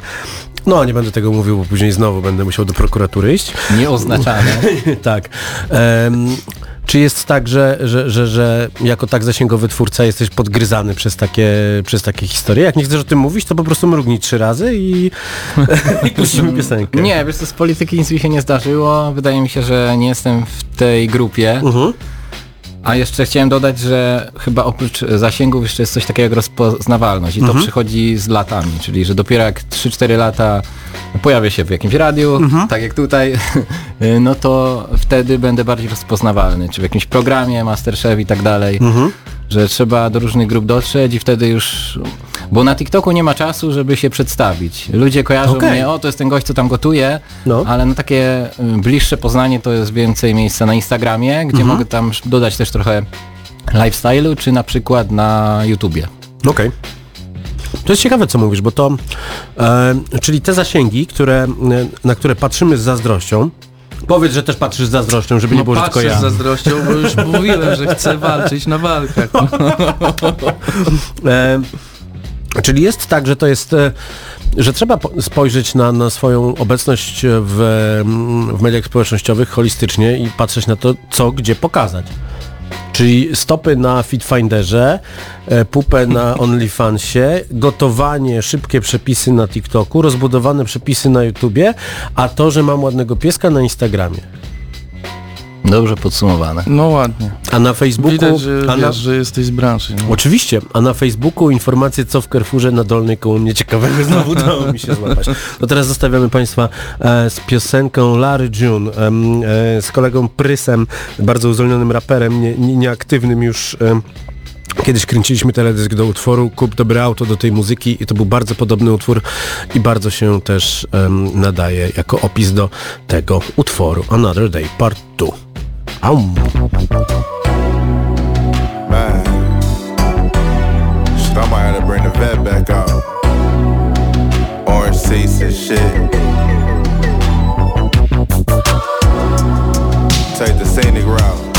no, nie będę tego mówił, bo później znowu będę musiał do prokuratury iść. Nieoznaczane. *laughs* tak. Em, czy jest tak, że, że, że, że jako tak zasięgowy twórca jesteś podgryzany przez takie, przez takie historie? Jak nie chcesz o tym mówić, to po prostu mrugnij trzy razy i, *laughs* i puścimy piosenkę. Nie, wiesz co, z polityki nic mi się nie zdarzyło. Wydaje mi się, że nie jestem w tej grupie. Mhm. A jeszcze chciałem dodać, że chyba oprócz zasięgów jeszcze jest coś takiego jak rozpoznawalność i to Mhm. przychodzi z latami, czyli że dopiero jak 3-4 lata pojawię się w jakimś radiu, Mhm. tak jak tutaj, *laughs* no to wtedy będę bardziej rozpoznawalny, czy w jakimś programie, Masterchef i tak dalej, Mhm. Że trzeba do różnych grup dotrzeć i wtedy już... Bo na TikToku nie ma czasu, żeby się przedstawić. Ludzie kojarzą Okej. mnie, o to jest ten gość, co tam gotuje, No. ale na takie y, bliższe poznanie to jest więcej miejsca na Instagramie, gdzie Mhm. mogę tam dodać też trochę lifestyle'u, czy na przykład na YouTubie. Okej. To jest ciekawe, co mówisz, bo to, e, czyli te zasięgi, które, na które patrzymy z zazdrością, powiedz, że też patrzysz z zazdrością, żeby nie No było, że tylko patrzę ja. z zazdrością, bo już *laughs* mówiłem, że chcę walczyć na walkach. *laughs* E, czyli jest tak, że to jest, e, że trzeba po- spojrzeć na, na swoją obecność w, w mediach społecznościowych holistycznie i patrzeć na to, co gdzie pokazać. Czyli stopy na Fitfinderze, e, pupę na *laughs* OnlyFansie, gotowanie, szybkie przepisy na TikToku, rozbudowane przepisy na YouTubie, a to, że mam ładnego pieska na Instagramie. Dobrze podsumowane. No ładnie. A na Facebooku... Widać, że, a na, wiesz, że jesteś z branży. No. Oczywiście, a na Facebooku informacje co w Carrefourze na dolnej koło mnie ciekawego znowu udało mi się złapać. No teraz zostawiamy Państwa e, z piosenką Larry June, em, e, z kolegą Prysem, bardzo uzdolnionym raperem, nie, nie, nieaktywnym już em, Kiedyś kręciliśmy teledysk do utworu Kup dobre auto do tej muzyki i to był bardzo podobny utwór i bardzo się też em, nadaje jako opis do tego utworu. Another Day Part 2. Aum. Man. Shit, I might have to bring the vet back out. Orange seats and shit. Take the scenic route.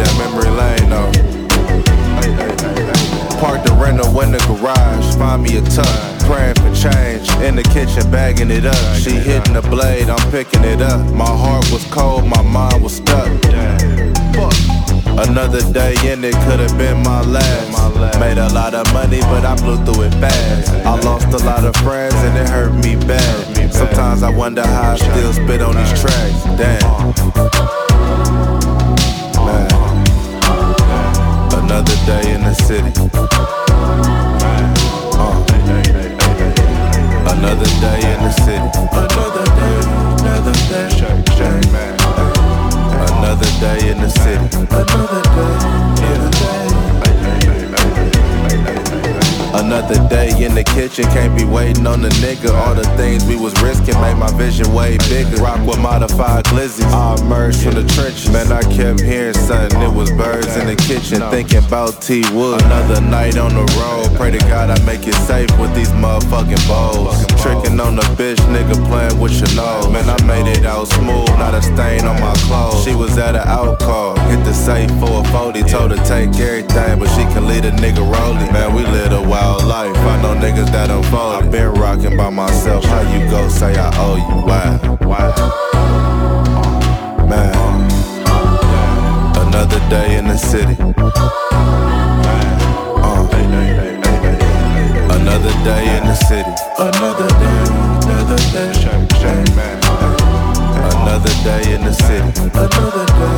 That memory lane though. Park the rental in the garage, find me a ton. Praying for change, in the kitchen bagging it up. She hitting the blade, I'm picking it up. My heart was cold, my mind was stuck. Another day in it could have been my last. Made a lot of money, but I blew through it fast. I lost a lot of friends and it hurt me bad. Sometimes I wonder how I still spit on these tracks. Damn. Another day in the city. Uh. Another day in the city. Another day, another day. Another day in the city. Another day, Another day in the kitchen, can't be waiting on the nigga. All the things we was risking made my vision way bigger. Rock with modified glizzies. I emerged from the trenches. Man, I kept hearing something. It was birds in the kitchen, thinking about T Wood. Another night on the road. Pray to God I make it safe with these motherfucking bowls. Tricking on the bitch, nigga playing with your nose. Man, I made it out smooth, not a stain on my clothes. She was at an out call. Hit the safe for a 40, told her take everything, but she can lead a nigga rolling. Man, we live a wild life. I know niggas that unfold. i been rocking by myself. How you go say I owe you? Why? Why? Man, another day in the city. Uh, another day in the city. Another day, another day. Another day in the city. Another day,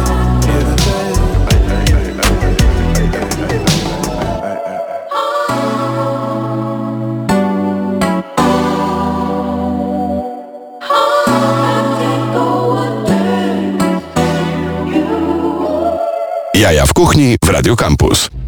another day. Jaja w kuchni w Radio Campus.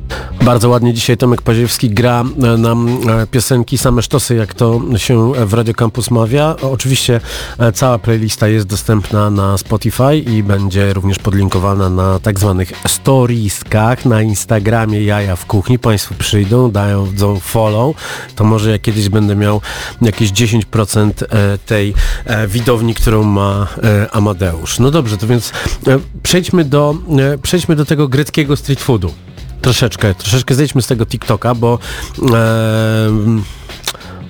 Bardzo ładnie dzisiaj Tomek Paziewski gra e, nam e, piosenki same sztosy, jak to się w Radio Campus mawia. Oczywiście e, cała playlista jest dostępna na Spotify i będzie również podlinkowana na tak zwanych storieskach na Instagramie Jaja w Kuchni. Państwo przyjdą, dają follow, to może ja kiedyś będę miał jakieś 10% tej widowni, którą ma Amadeusz. No dobrze, to więc przejdźmy do, przejdźmy do tego greckiego street foodu. Troszeczkę, troszeczkę zejdźmy z tego TikToka, bo e,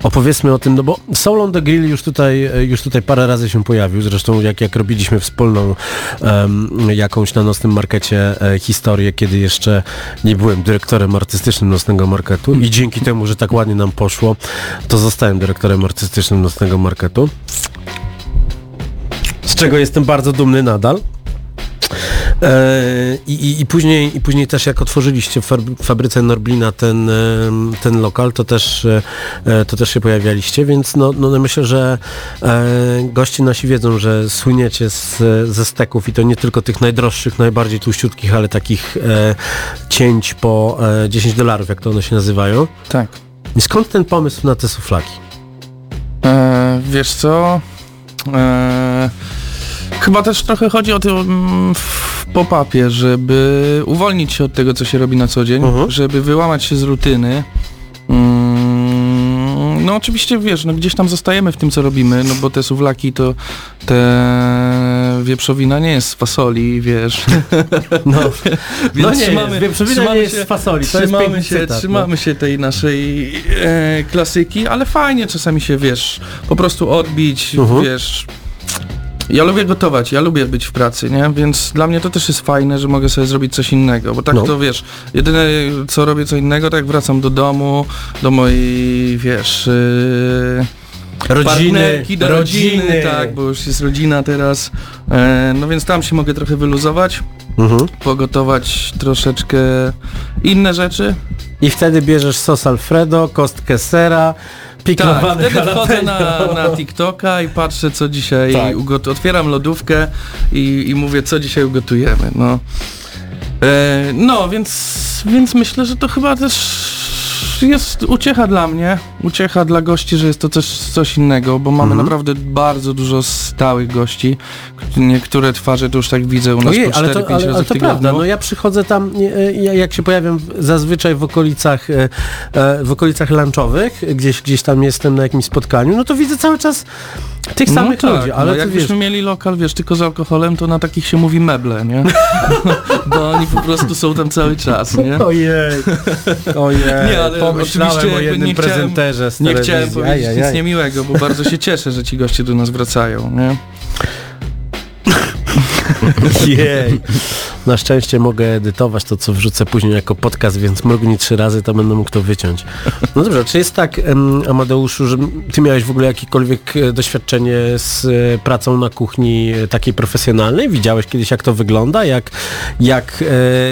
opowiedzmy o tym, no bo Soul on the Grill już tutaj, już tutaj parę razy się pojawił, zresztą jak, jak robiliśmy wspólną jakąś na nocnym markecie e, historię, kiedy jeszcze nie byłem dyrektorem artystycznym nocnego marketu i dzięki temu, że tak ładnie nam poszło, to zostałem dyrektorem artystycznym nocnego marketu. Z czego jestem bardzo dumny nadal. E, I, i, później, I później też jak otworzyliście w fabryce Norblina ten, ten lokal, to też, e, to też się pojawialiście, więc no, no myślę, że e, goście nasi wiedzą, że słyniecie z, ze steków i to nie tylko tych najdroższych, najbardziej tłuściutkich, ale takich cięć po 10 dolarów, jak to one się nazywają. Tak. I skąd ten pomysł na te suflaki? E, wiesz co? E, chyba też trochę chodzi o to mm, w pop-upie, żeby uwolnić się od tego, co się robi na co dzień, uh -huh. żeby wyłamać się z rutyny. Mm, no oczywiście, wiesz, no gdzieś tam zostajemy w tym, co robimy, no bo te suwlaki to te wieprzowina nie jest z fasoli, wiesz. *laughs* No, *laughs* no nie trzymamy, wieprzowina trzymamy nie jest z fasoli, to trzymamy się, cytat, Trzymamy no. się tej naszej e, klasyki, ale fajnie czasami się, wiesz, po prostu odbić, uh -huh. wiesz, ja lubię gotować, ja lubię być w pracy, nie? Więc dla mnie to też jest fajne, że mogę sobie zrobić coś innego, bo tak no. to wiesz, jedyne co robię co innego, tak wracam do domu, do mojej, wiesz... Yy rodziny, do rodziny, rodziny, tak, bo już jest rodzina teraz. E, no więc tam się mogę trochę wyluzować, mhm. pogotować troszeczkę inne rzeczy. I wtedy bierzesz sos Alfredo, kostkę sera, tak, wtedy wchodzę na, na TikToka i patrzę co dzisiaj tak. ugotuję. Otwieram lodówkę i, i mówię co dzisiaj ugotujemy. No, e, no więc, więc myślę, że to chyba też jest uciecha dla mnie, uciecha dla gości, że jest to też coś innego, bo mamy mhm. naprawdę bardzo dużo stałych gości. Niektóre twarze to już tak widzę u nas Ojej, po 4-5 ale to, ale, ale to prawda, no ja przychodzę tam, jak się pojawiam zazwyczaj w okolicach e, e, w okolicach lunchowych, gdzieś, gdzieś tam jestem na jakimś spotkaniu, no to widzę cały czas Tych samych no tak, ludzi, ale no, jakbyśmy wiesz, mieli lokal, wiesz, tylko z alkoholem, to na takich się mówi meble, nie? *laughs* Bo oni po prostu są tam cały czas, nie? Ojej, ojej, Nie, ale pomyślałem oczywiście o jednym nie prezenterze z Nie chciałem powiedzieć Ajajaj. nic niemiłego, bo bardzo się cieszę, że ci goście do nas wracają, nie? Jej. Na szczęście mogę edytować to, co wrzucę później jako podcast, więc mrugnij trzy razy, to będę mógł to wyciąć. No dobrze, czy jest tak, Amadeuszu, że ty miałeś w ogóle jakiekolwiek e, doświadczenie z e, pracą na kuchni e, takiej profesjonalnej? Widziałeś kiedyś, jak to wygląda? Jak, jak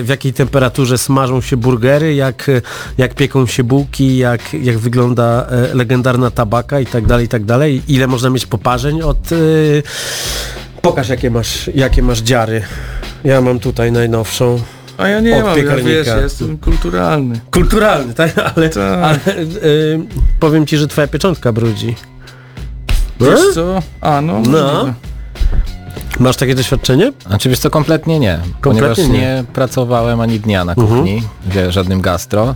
w jakiej temperaturze smażą się burgery? Jak, jak pieką się bułki? Jak, jak wygląda legendarna tabaka i tak dalej, i tak dalej? Ile można mieć poparzeń od... Pokaż jakie masz, jakie masz dziary. Ja mam tutaj najnowszą. A ja nie Od mam, ja wiesz, ja jestem kulturalny. Kulturalny, tak? *laughs* Ale, Tak. ale y, powiem ci, że twoja pieczątka brudzi. Wiesz co? A, no, No. możliwe. Masz takie doświadczenie? Znaczy wiesz co, kompletnie nie. Kompletnie ponieważ nie. nie. pracowałem ani dnia na Mhm. kuchni, w żadnym gastro.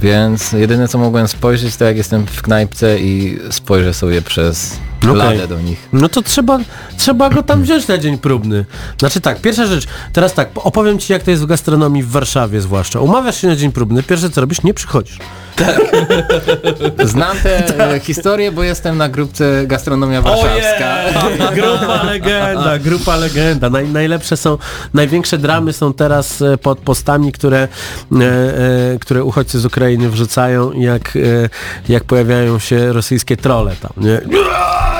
Więc jedyne co mogłem spojrzeć to jak jestem w knajpce i spojrzę sobie przez Ladę do nich. No to trzeba, trzeba go tam wziąć na dzień próbny. Znaczy tak, pierwsza rzecz, teraz tak, opowiem ci jak to jest w gastronomii w Warszawie zwłaszcza. Umawiasz się na dzień próbny, pierwsze co robisz, nie przychodzisz. *laughs* Znam te *laughs* e, historie, bo jestem na grupce Gastronomia Warszawska. *laughs* Grupa legenda, grupa legenda. Naj, najlepsze są, największe dramy są teraz e, pod postami, które, e, e, które uchodźcy z Ukrainy wrzucają, jak, e, jak pojawiają się rosyjskie trole tam, nie?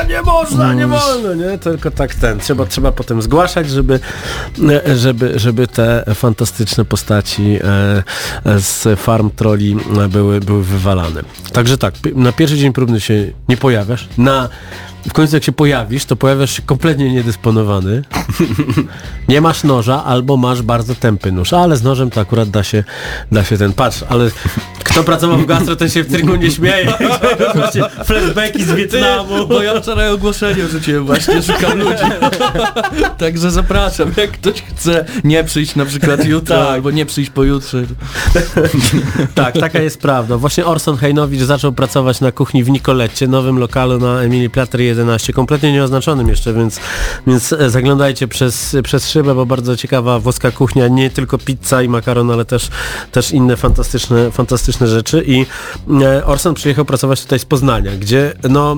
Nie można, nie wolno, nie? Tylko tak ten. Trzeba, trzeba potem zgłaszać, żeby, żeby, żeby te fantastyczne postaci e, e, z farm troli były, były wywalane. Także tak, na pierwszy dzień próbny się nie pojawiasz. Na w końcu jak się pojawisz, to pojawiasz się kompletnie niedysponowany. *laughs* nie masz noża, albo masz bardzo tępy nóż, ale z nożem to akurat da się, da się ten, patrz, ale kto pracował w gastro, ten się w cyrku nie śmieje. Flashbacki z Wietnamu. Bo ja wczoraj ogłoszenie rzuciłem właśnie, szukam ludzi. *laughs* Także zapraszam, jak ktoś chce nie przyjść na przykład jutro, Tak. albo nie przyjść pojutrze. *laughs* Tak, taka jest prawda. Właśnie Orson Hejnowicz zaczął pracować na kuchni w Nikolecie, nowym lokalu na Emilii Plater 11, kompletnie nieoznaczonym jeszcze, więc, więc e, zaglądajcie przez, przez szybę, bo bardzo ciekawa włoska kuchnia, nie tylko pizza i makaron, ale też, też inne fantastyczne, fantastyczne rzeczy. I e, Orson przyjechał pracować tutaj z Poznania, gdzie no,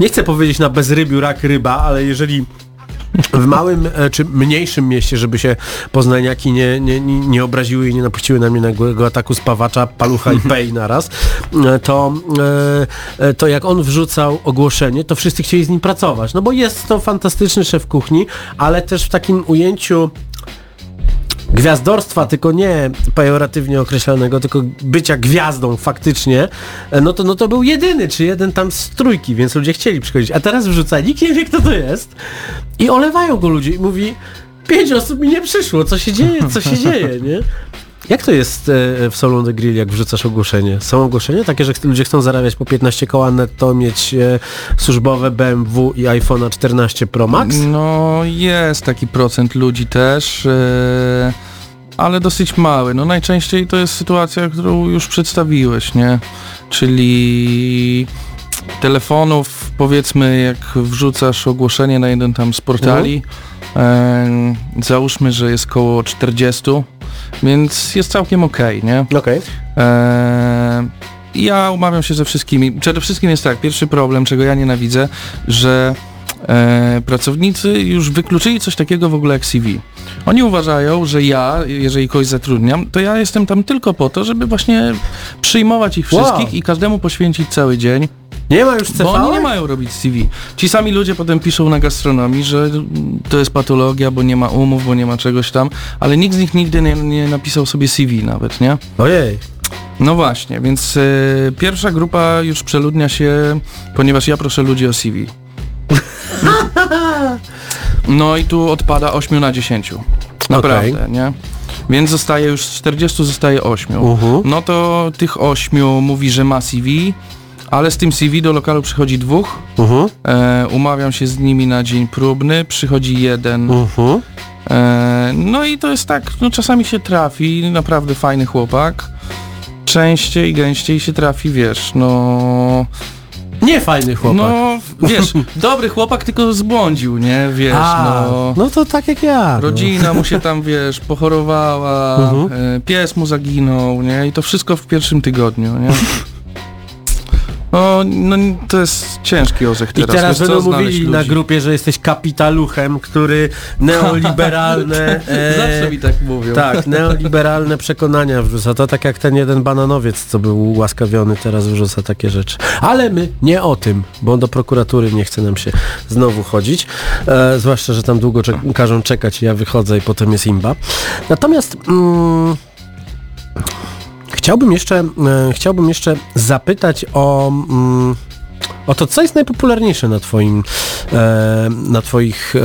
nie chcę powiedzieć na bezrybiu rak ryba, ale jeżeli w małym e, czy mniejszym mieście, żeby się poznaniaki nie, nie, nie, obraziły i nie napuściły na mnie nagłego ataku spawacza, palucha i pej naraz, e, to, e, to jak on wrzucał ogłoszenie, to wszyscy chcieli z nim pracować. No bo jest to fantastyczny szef kuchni, ale też w takim ujęciu gwiazdorstwa, tylko nie pejoratywnie określanego, tylko bycia gwiazdą faktycznie, e, no to, no to był jedyny, czy jeden tam z trójki, więc ludzie chcieli przychodzić. A teraz wrzuca, nikt nie wie kto to jest i olewają go ludzie i mówi pięć osób mi nie przyszło, co się dzieje, co się dzieje, nie? Jak to jest e, w Salon de Grill, jak wrzucasz ogłoszenie? Są ogłoszenia takie, że ludzie chcą zarabiać po 15 koła netto, mieć e, służbowe BMW i iPhone'a 14 Pro Max? No jest taki procent ludzi też, e, ale dosyć mały. No najczęściej to jest sytuacja, którą już przedstawiłeś, nie? Czyli telefonów, powiedzmy jak wrzucasz ogłoszenie na jeden tam z portali, e, załóżmy, że jest koło 40, więc jest całkiem okej, nie? Okej. Eee, ja umawiam się ze wszystkimi. Przede wszystkim jest tak, pierwszy problem, czego ja nienawidzę, że e, pracownicy już wykluczyli coś takiego w ogóle jak CV. Oni uważają, że ja, jeżeli kogoś zatrudniam, to ja jestem tam tylko po to, żeby właśnie przyjmować ich Wow. wszystkich i każdemu poświęcić cały dzień. Nie ma już CV? Bo oni nie mają robić CV. Ci sami ludzie potem piszą na gastronomii, że to jest patologia, bo nie ma umów, bo nie ma czegoś tam, ale nikt z nich nigdy nie, nie napisał sobie CV nawet, nie? Ojej. No właśnie, więc e, pierwsza grupa już przeludnia się, ponieważ ja proszę ludzi o CV. *laughs* No i tu odpada 8 na 10. Naprawdę, nie? Więc zostaje już z 40, zostaje 8. Mhm. No to tych 8 mówi, że ma CV, ale z tym CV do lokalu przychodzi dwóch. Mhm. E, umawiam się z nimi na dzień próbny, przychodzi jeden. Mhm. E, no i to jest tak, no czasami się trafi, naprawdę fajny chłopak. Częściej, gęściej się trafi, wiesz, no... Nie fajny chłopak. No, wiesz, *laughs* dobry chłopak tylko zbłądził, nie? Wiesz, A, no... no to tak jak ja. no. Rodzina mu się tam, wiesz, pochorowała, Mhm. e, pies mu zaginął, nie? I to wszystko w pierwszym tygodniu, nie? *laughs* No, no to jest ciężki orzech I teraz. teraz wiesz co, będą mówili na grupie, że jesteś kapitaluchem, który neoliberalne... *laughs* e, Zawsze mi tak mówią. Tak, neoliberalne przekonania wrzuca. To tak jak ten jeden bananowiec, co był ułaskawiony, teraz wrzuca takie rzeczy. Ale my nie o tym, bo do prokuratury nie chce nam się znowu chodzić. E, zwłaszcza, że tam długo czek- każą czekać, ja wychodzę i potem jest imba. Natomiast... Mm, Chciałbym jeszcze, e, chciałbym jeszcze zapytać o, mm, o to, co jest najpopularniejsze na twoim, e, na twoich e,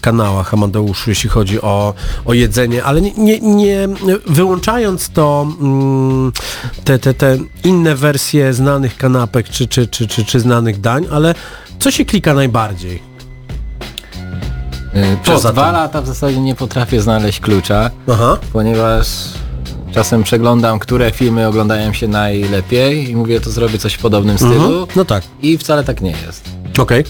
kanałach, Amadeuszu, jeśli chodzi o, o jedzenie, ale nie, nie, nie wyłączając to, mm, te, te, te inne wersje znanych kanapek czy, czy, czy, czy, czy znanych dań, ale co się klika najbardziej? Przez Poza dwa tym. lata w zasadzie nie potrafię znaleźć klucza, Aha. ponieważ czasem przeglądam, które filmy oglądają się najlepiej i mówię, to zrobię coś w podobnym stylu Mhm. No tak. i wcale tak nie jest. Okej. Y,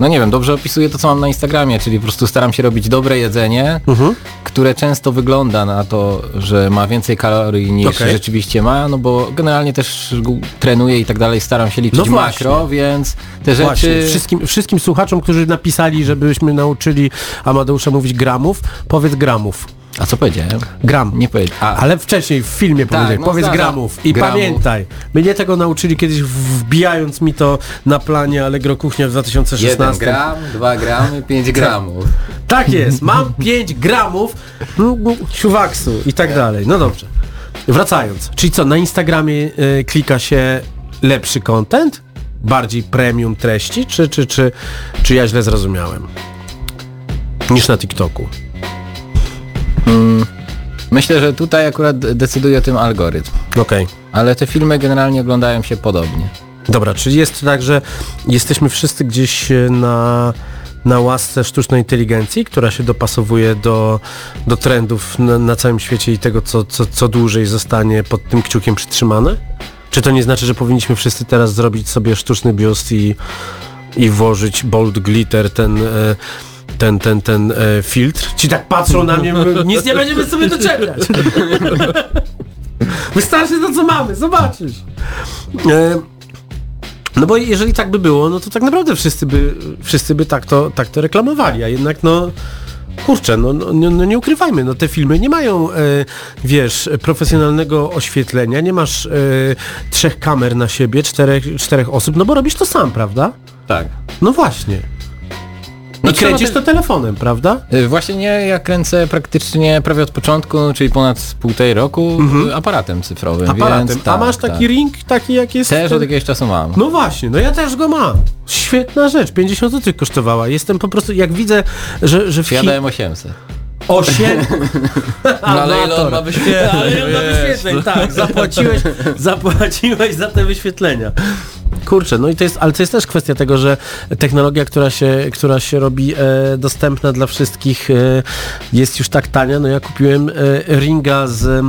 No nie wiem, dobrze opisuję to, co mam na Instagramie, czyli po prostu staram się robić dobre jedzenie, Mhm. które często wygląda na to, że ma więcej kalorii niż Okej. rzeczywiście ma, no bo generalnie też trenuję i tak dalej, staram się liczyć No właśnie. makro, więc te Właśnie, rzeczy... wszystkim, wszystkim słuchaczom, którzy napisali, żebyśmy nauczyli Amadeusza mówić gramów, powiedz gramów. A co powiedziałem? Gram. Nie powiedziałem. A, Ale wcześniej w filmie powiedziałeś, no powiedz zdarza. gramów. I Gramów. pamiętaj, mnie tego nauczyli kiedyś wbijając mi to na planie Allegro Kuchnia w 2016. 1 gram, 2 gramy, 5 gramów. Tak jest, mam 5 gramów siuwaksu i tak dalej. No dobrze. Wracając, czyli co, na Instagramie y, klika się lepszy content? Bardziej premium treści? Czy, czy, czy, czy ja źle zrozumiałem? Niż na TikToku. Myślę, że tutaj akurat decyduje o tym algorytm. Okej. Ale te filmy generalnie oglądają się podobnie. Dobra, czyli jest tak, że jesteśmy wszyscy gdzieś e, na, na łasce sztucznej inteligencji, która się dopasowuje do, do trendów na, na całym świecie i tego, co, co, co dłużej zostanie pod tym kciukiem przytrzymane? Czy to nie znaczy, że powinniśmy wszyscy teraz zrobić sobie sztuczny biust i, i włożyć bold glitter, ten... E, ten, ten, ten e, filtr. Ci tak patrzą na mnie, mówią, nic nie będziemy sobie doczepiać. *laughs* Wystarczy to, co mamy, zobaczysz. E, no bo jeżeli tak by było, no to tak naprawdę wszyscy by, wszyscy by tak to, tak to reklamowali, a jednak no kurczę, no, no, no, no nie ukrywajmy, no te filmy nie mają, e, wiesz, profesjonalnego oświetlenia, nie masz e, trzech kamer na siebie, czterech, czterech osób, no bo robisz to sam, prawda? Tak. No właśnie. I No trzeba kręcisz też- to telefonem, prawda? Y, Właśnie nie, ja kręcę praktycznie prawie od początku, czyli ponad półtorej roku y, aparatem cyfrowym. Mhm. Aparatem. Więc, A tak, masz taki tak. ring, taki jak jest... Też ten- od jakiegoś czasu mam. No właśnie, no ja też go mam. Świetna rzecz, 50 zł kosztowała. Jestem po prostu, jak widzę, że, że w Ja Chi- dałem 800. 8 No ale ile on ma wyświetleń? Ale ile ma wyświetleń, tak, zapłaciłeś, zapłaciłeś za te wyświetlenia. Kurczę, no i to jest, ale to jest też kwestia tego, że technologia, która się, która się robi e, dostępna dla wszystkich e, jest już tak tania. No ja kupiłem e, ringa z, e,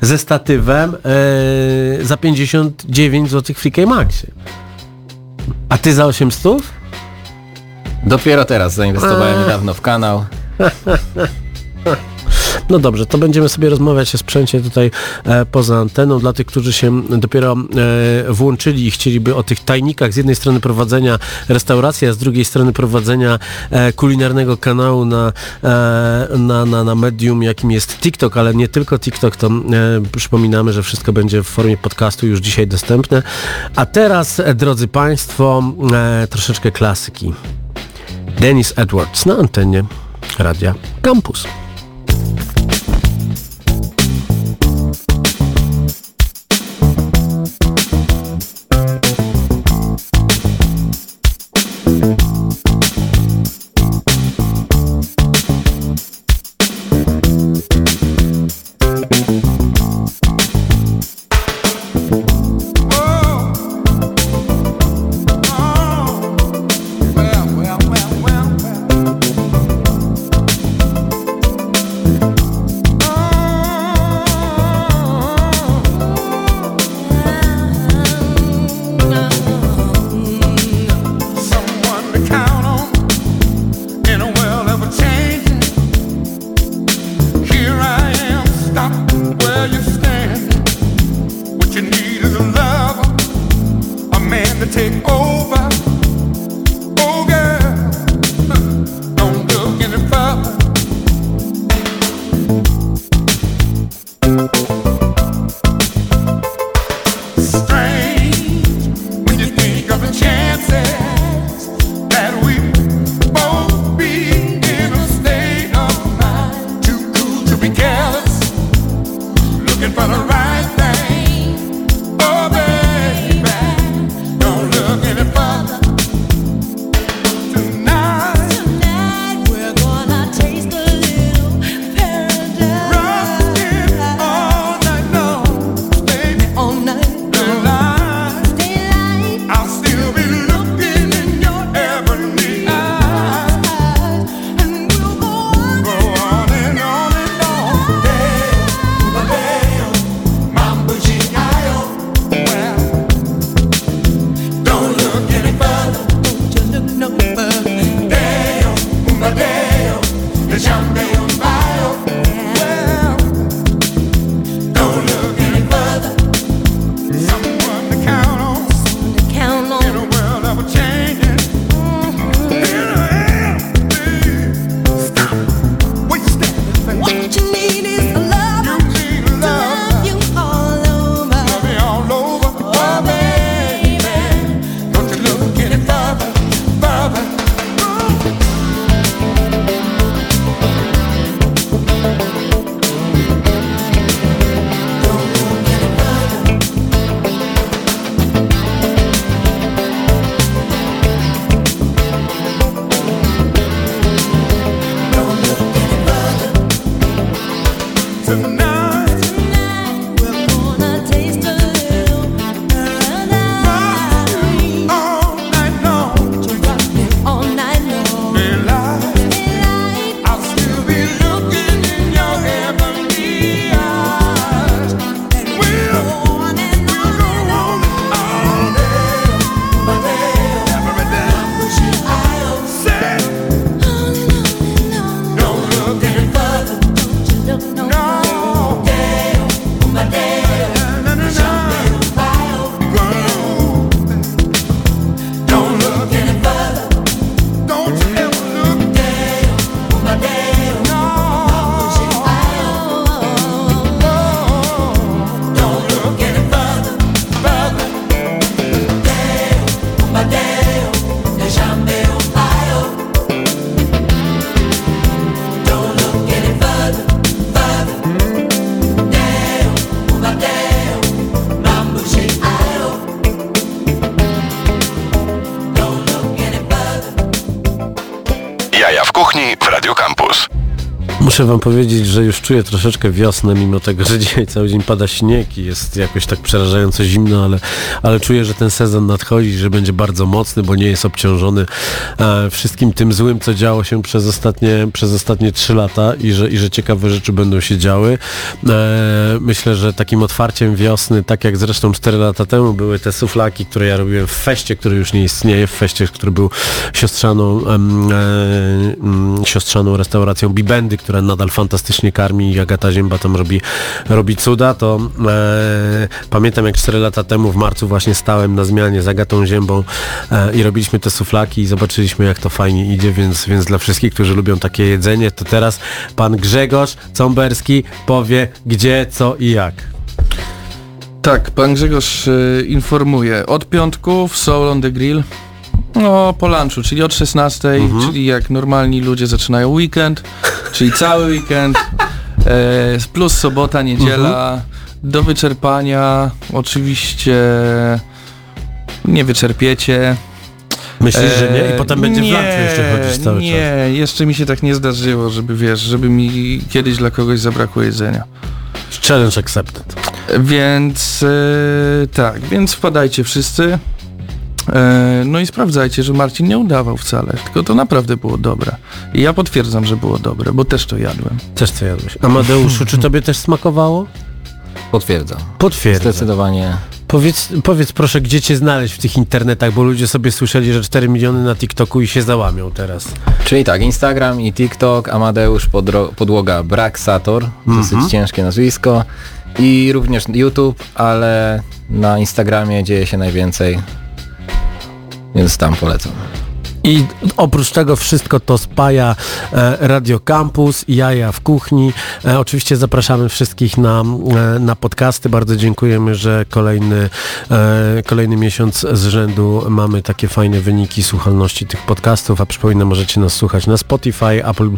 ze statywem e, za 59 zł w Freaky Maxie. A ty za 800? Dopiero teraz zainwestowałem niedawno w kanał. *laughs* No dobrze, to będziemy sobie rozmawiać o sprzęcie tutaj e, poza anteną. Dla tych, którzy się dopiero e, włączyli i chcieliby o tych tajnikach z jednej strony prowadzenia restauracji, a z drugiej strony prowadzenia e, kulinarnego kanału na, e, na, na, na medium, jakim jest TikTok, ale nie tylko TikTok, to e, przypominamy, że wszystko będzie w formie podcastu już dzisiaj dostępne. A teraz, e, drodzy Państwo, troszeczkę klasyki. Dennis Edwards na antenie Radia Campus. Muszę wam powiedzieć, że już czuję troszeczkę wiosnę, mimo tego, że dzisiaj cały dzień pada śnieg i jest jakoś tak przerażająco zimno, ale, ale czuję, że ten sezon nadchodzi, że będzie bardzo mocny, bo nie jest obciążony e, wszystkim tym złym, co działo się przez ostatnie, przez ostatnie 3 lata i że, i że ciekawe rzeczy będą się działy. E, myślę, że takim otwarciem wiosny, tak jak zresztą 4 lata temu były te suflaki, które ja robiłem w feście, który już nie istnieje, w feście, który był siostrzaną, e, mm, siostrzaną restauracją Bibendy, która nadal fantastycznie karmi i Agata Zięba tam robi, robi cuda, to e, pamiętam jak 4 lata temu w marcu właśnie stałem na zmianie z Agatą Ziębą e, i robiliśmy te suflaki i zobaczyliśmy jak to fajnie idzie, więc, więc dla wszystkich, którzy lubią takie jedzenie, to teraz pan Grzegorz Cąberski powie gdzie, co i jak. Tak, pan Grzegorz y, informuje. Od piątku w Soul on the Grill. No, po lunchu, czyli od 16, czyli jak normalni ludzie zaczynają weekend, czyli cały weekend, e, plus sobota, niedziela, do wyczerpania, oczywiście nie wyczerpiecie. Myślisz, że nie? I potem będzie w nie, lunchu jeszcze chodzić cały nie, czas. jeszcze mi się tak nie zdarzyło, żeby wiesz, żeby mi kiedyś dla kogoś zabrakło jedzenia. Challenge accepted. Więc e, tak, więc wpadajcie wszyscy. E, no i sprawdzajcie, że Marcin nie udawał wcale, tylko to naprawdę było dobre. I ja potwierdzam, że było dobre, bo też to jadłem. Też co jadłeś. Amadeuszu, czy tobie też smakowało? Potwierdzam. Potwierdzam. Zdecydowanie. Powiedz, powiedz proszę, gdzie cię znaleźć w tych internetach, bo ludzie sobie słyszeli, że 4 miliony na TikToku i się załamią teraz. Czyli tak, Instagram i TikTok, Amadeusz Podro- Podłoga Braksator, dosyć ciężkie nazwisko. i również YouTube, ale na Instagramie dzieje się najwięcej, więc tam polecam. I oprócz tego wszystko to spaja e, Radio Campus, jaja w kuchni. E, oczywiście zapraszamy wszystkich na, e, na podcasty. Bardzo dziękujemy, że kolejny, kolejny miesiąc z rzędu mamy takie fajne wyniki słuchalności tych podcastów, a przypominam, możecie nas słuchać na Spotify, Apple,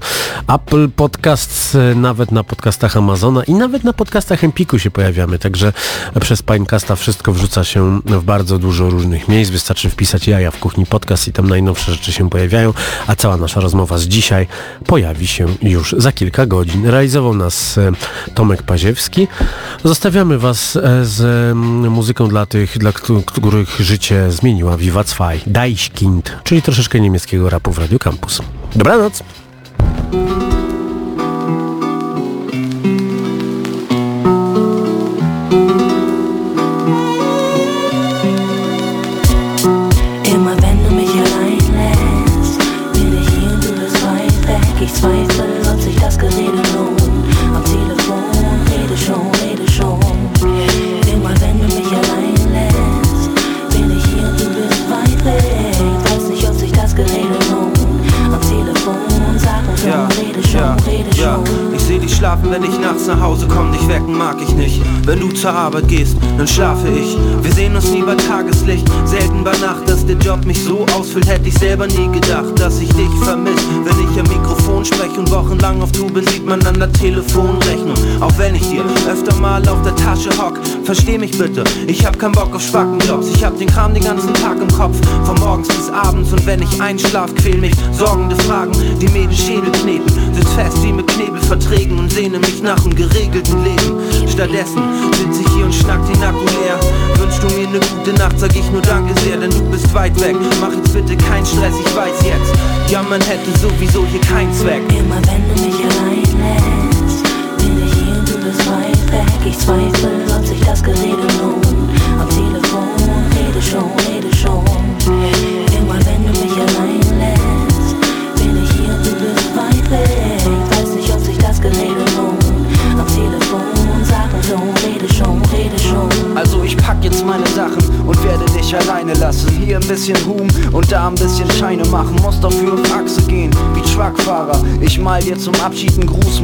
Apple Podcasts, nawet na podcastach Amazona i nawet na podcastach Empiku się pojawiamy, także przez Pinecasta wszystko wrzuca się w bardzo dużo różnych miejsc. Wystarczy wpisać jaja w kuchni podcast i tam najnowsze rzeczy się pojawiają, a cała nasza rozmowa z dzisiaj pojawi się już za kilka godzin. Realizował nas e, Tomek Paziewski. Zostawiamy Was e, z muzyką dla tych, dla któ- których życie zmieniła Viva Zwei, Deichkind, czyli troszeczkę niemieckiego rapu w Radio Campus. Dobranoc! Schlafe ich. Wir sehen uns nie bei Tageslicht, selten bei Nacht. Dass der Job mich so ausfüllt, hätte ich selber nie gedacht, dass ich dich vermiss. Wenn ich am Mikrofon spreche und wochenlang auf bin, sieht man an der Telefonrechnung. Auch wenn ich dir öfter mal auf der Tasche hock, versteh mich bitte. Ich hab keinen Bock auf Spackenjobs, ich hab den Kram den ganzen Tag im Kopf. Von morgens bis abends und wenn ich einschlaf, quäl mich sorgende Fragen, die mir den Schädel kneten. Sitz fest wie mit Knebelverträgen und sehne mich nach einem geregelten Leben. Stattdessen sitz ich hier und schnack den Akku leer. Wünschst du mir eine gute Nacht, sag ich nur Danke sehr, denn du bist weit weg. Mach jetzt bitte keinen Stress, ich weiß jetzt. Ja, man hätte sowieso hier keinen Zweck. Immer wenn du mich allein lässt, bin ich hier und du bist weit weg. Ich zweifle, ob sich das Gerede lohnt. Am Telefon rede schon, rede schon. Immer wenn du mich allein Also ich pack jetzt meine Sachen und werde dich alleine lassen. Hier ein bisschen Ruhm und da ein bisschen Scheine machen. Muss dafür auf Achse gehen, wie Truckfahrer. Ich mal dir zum Abschied einen Gruß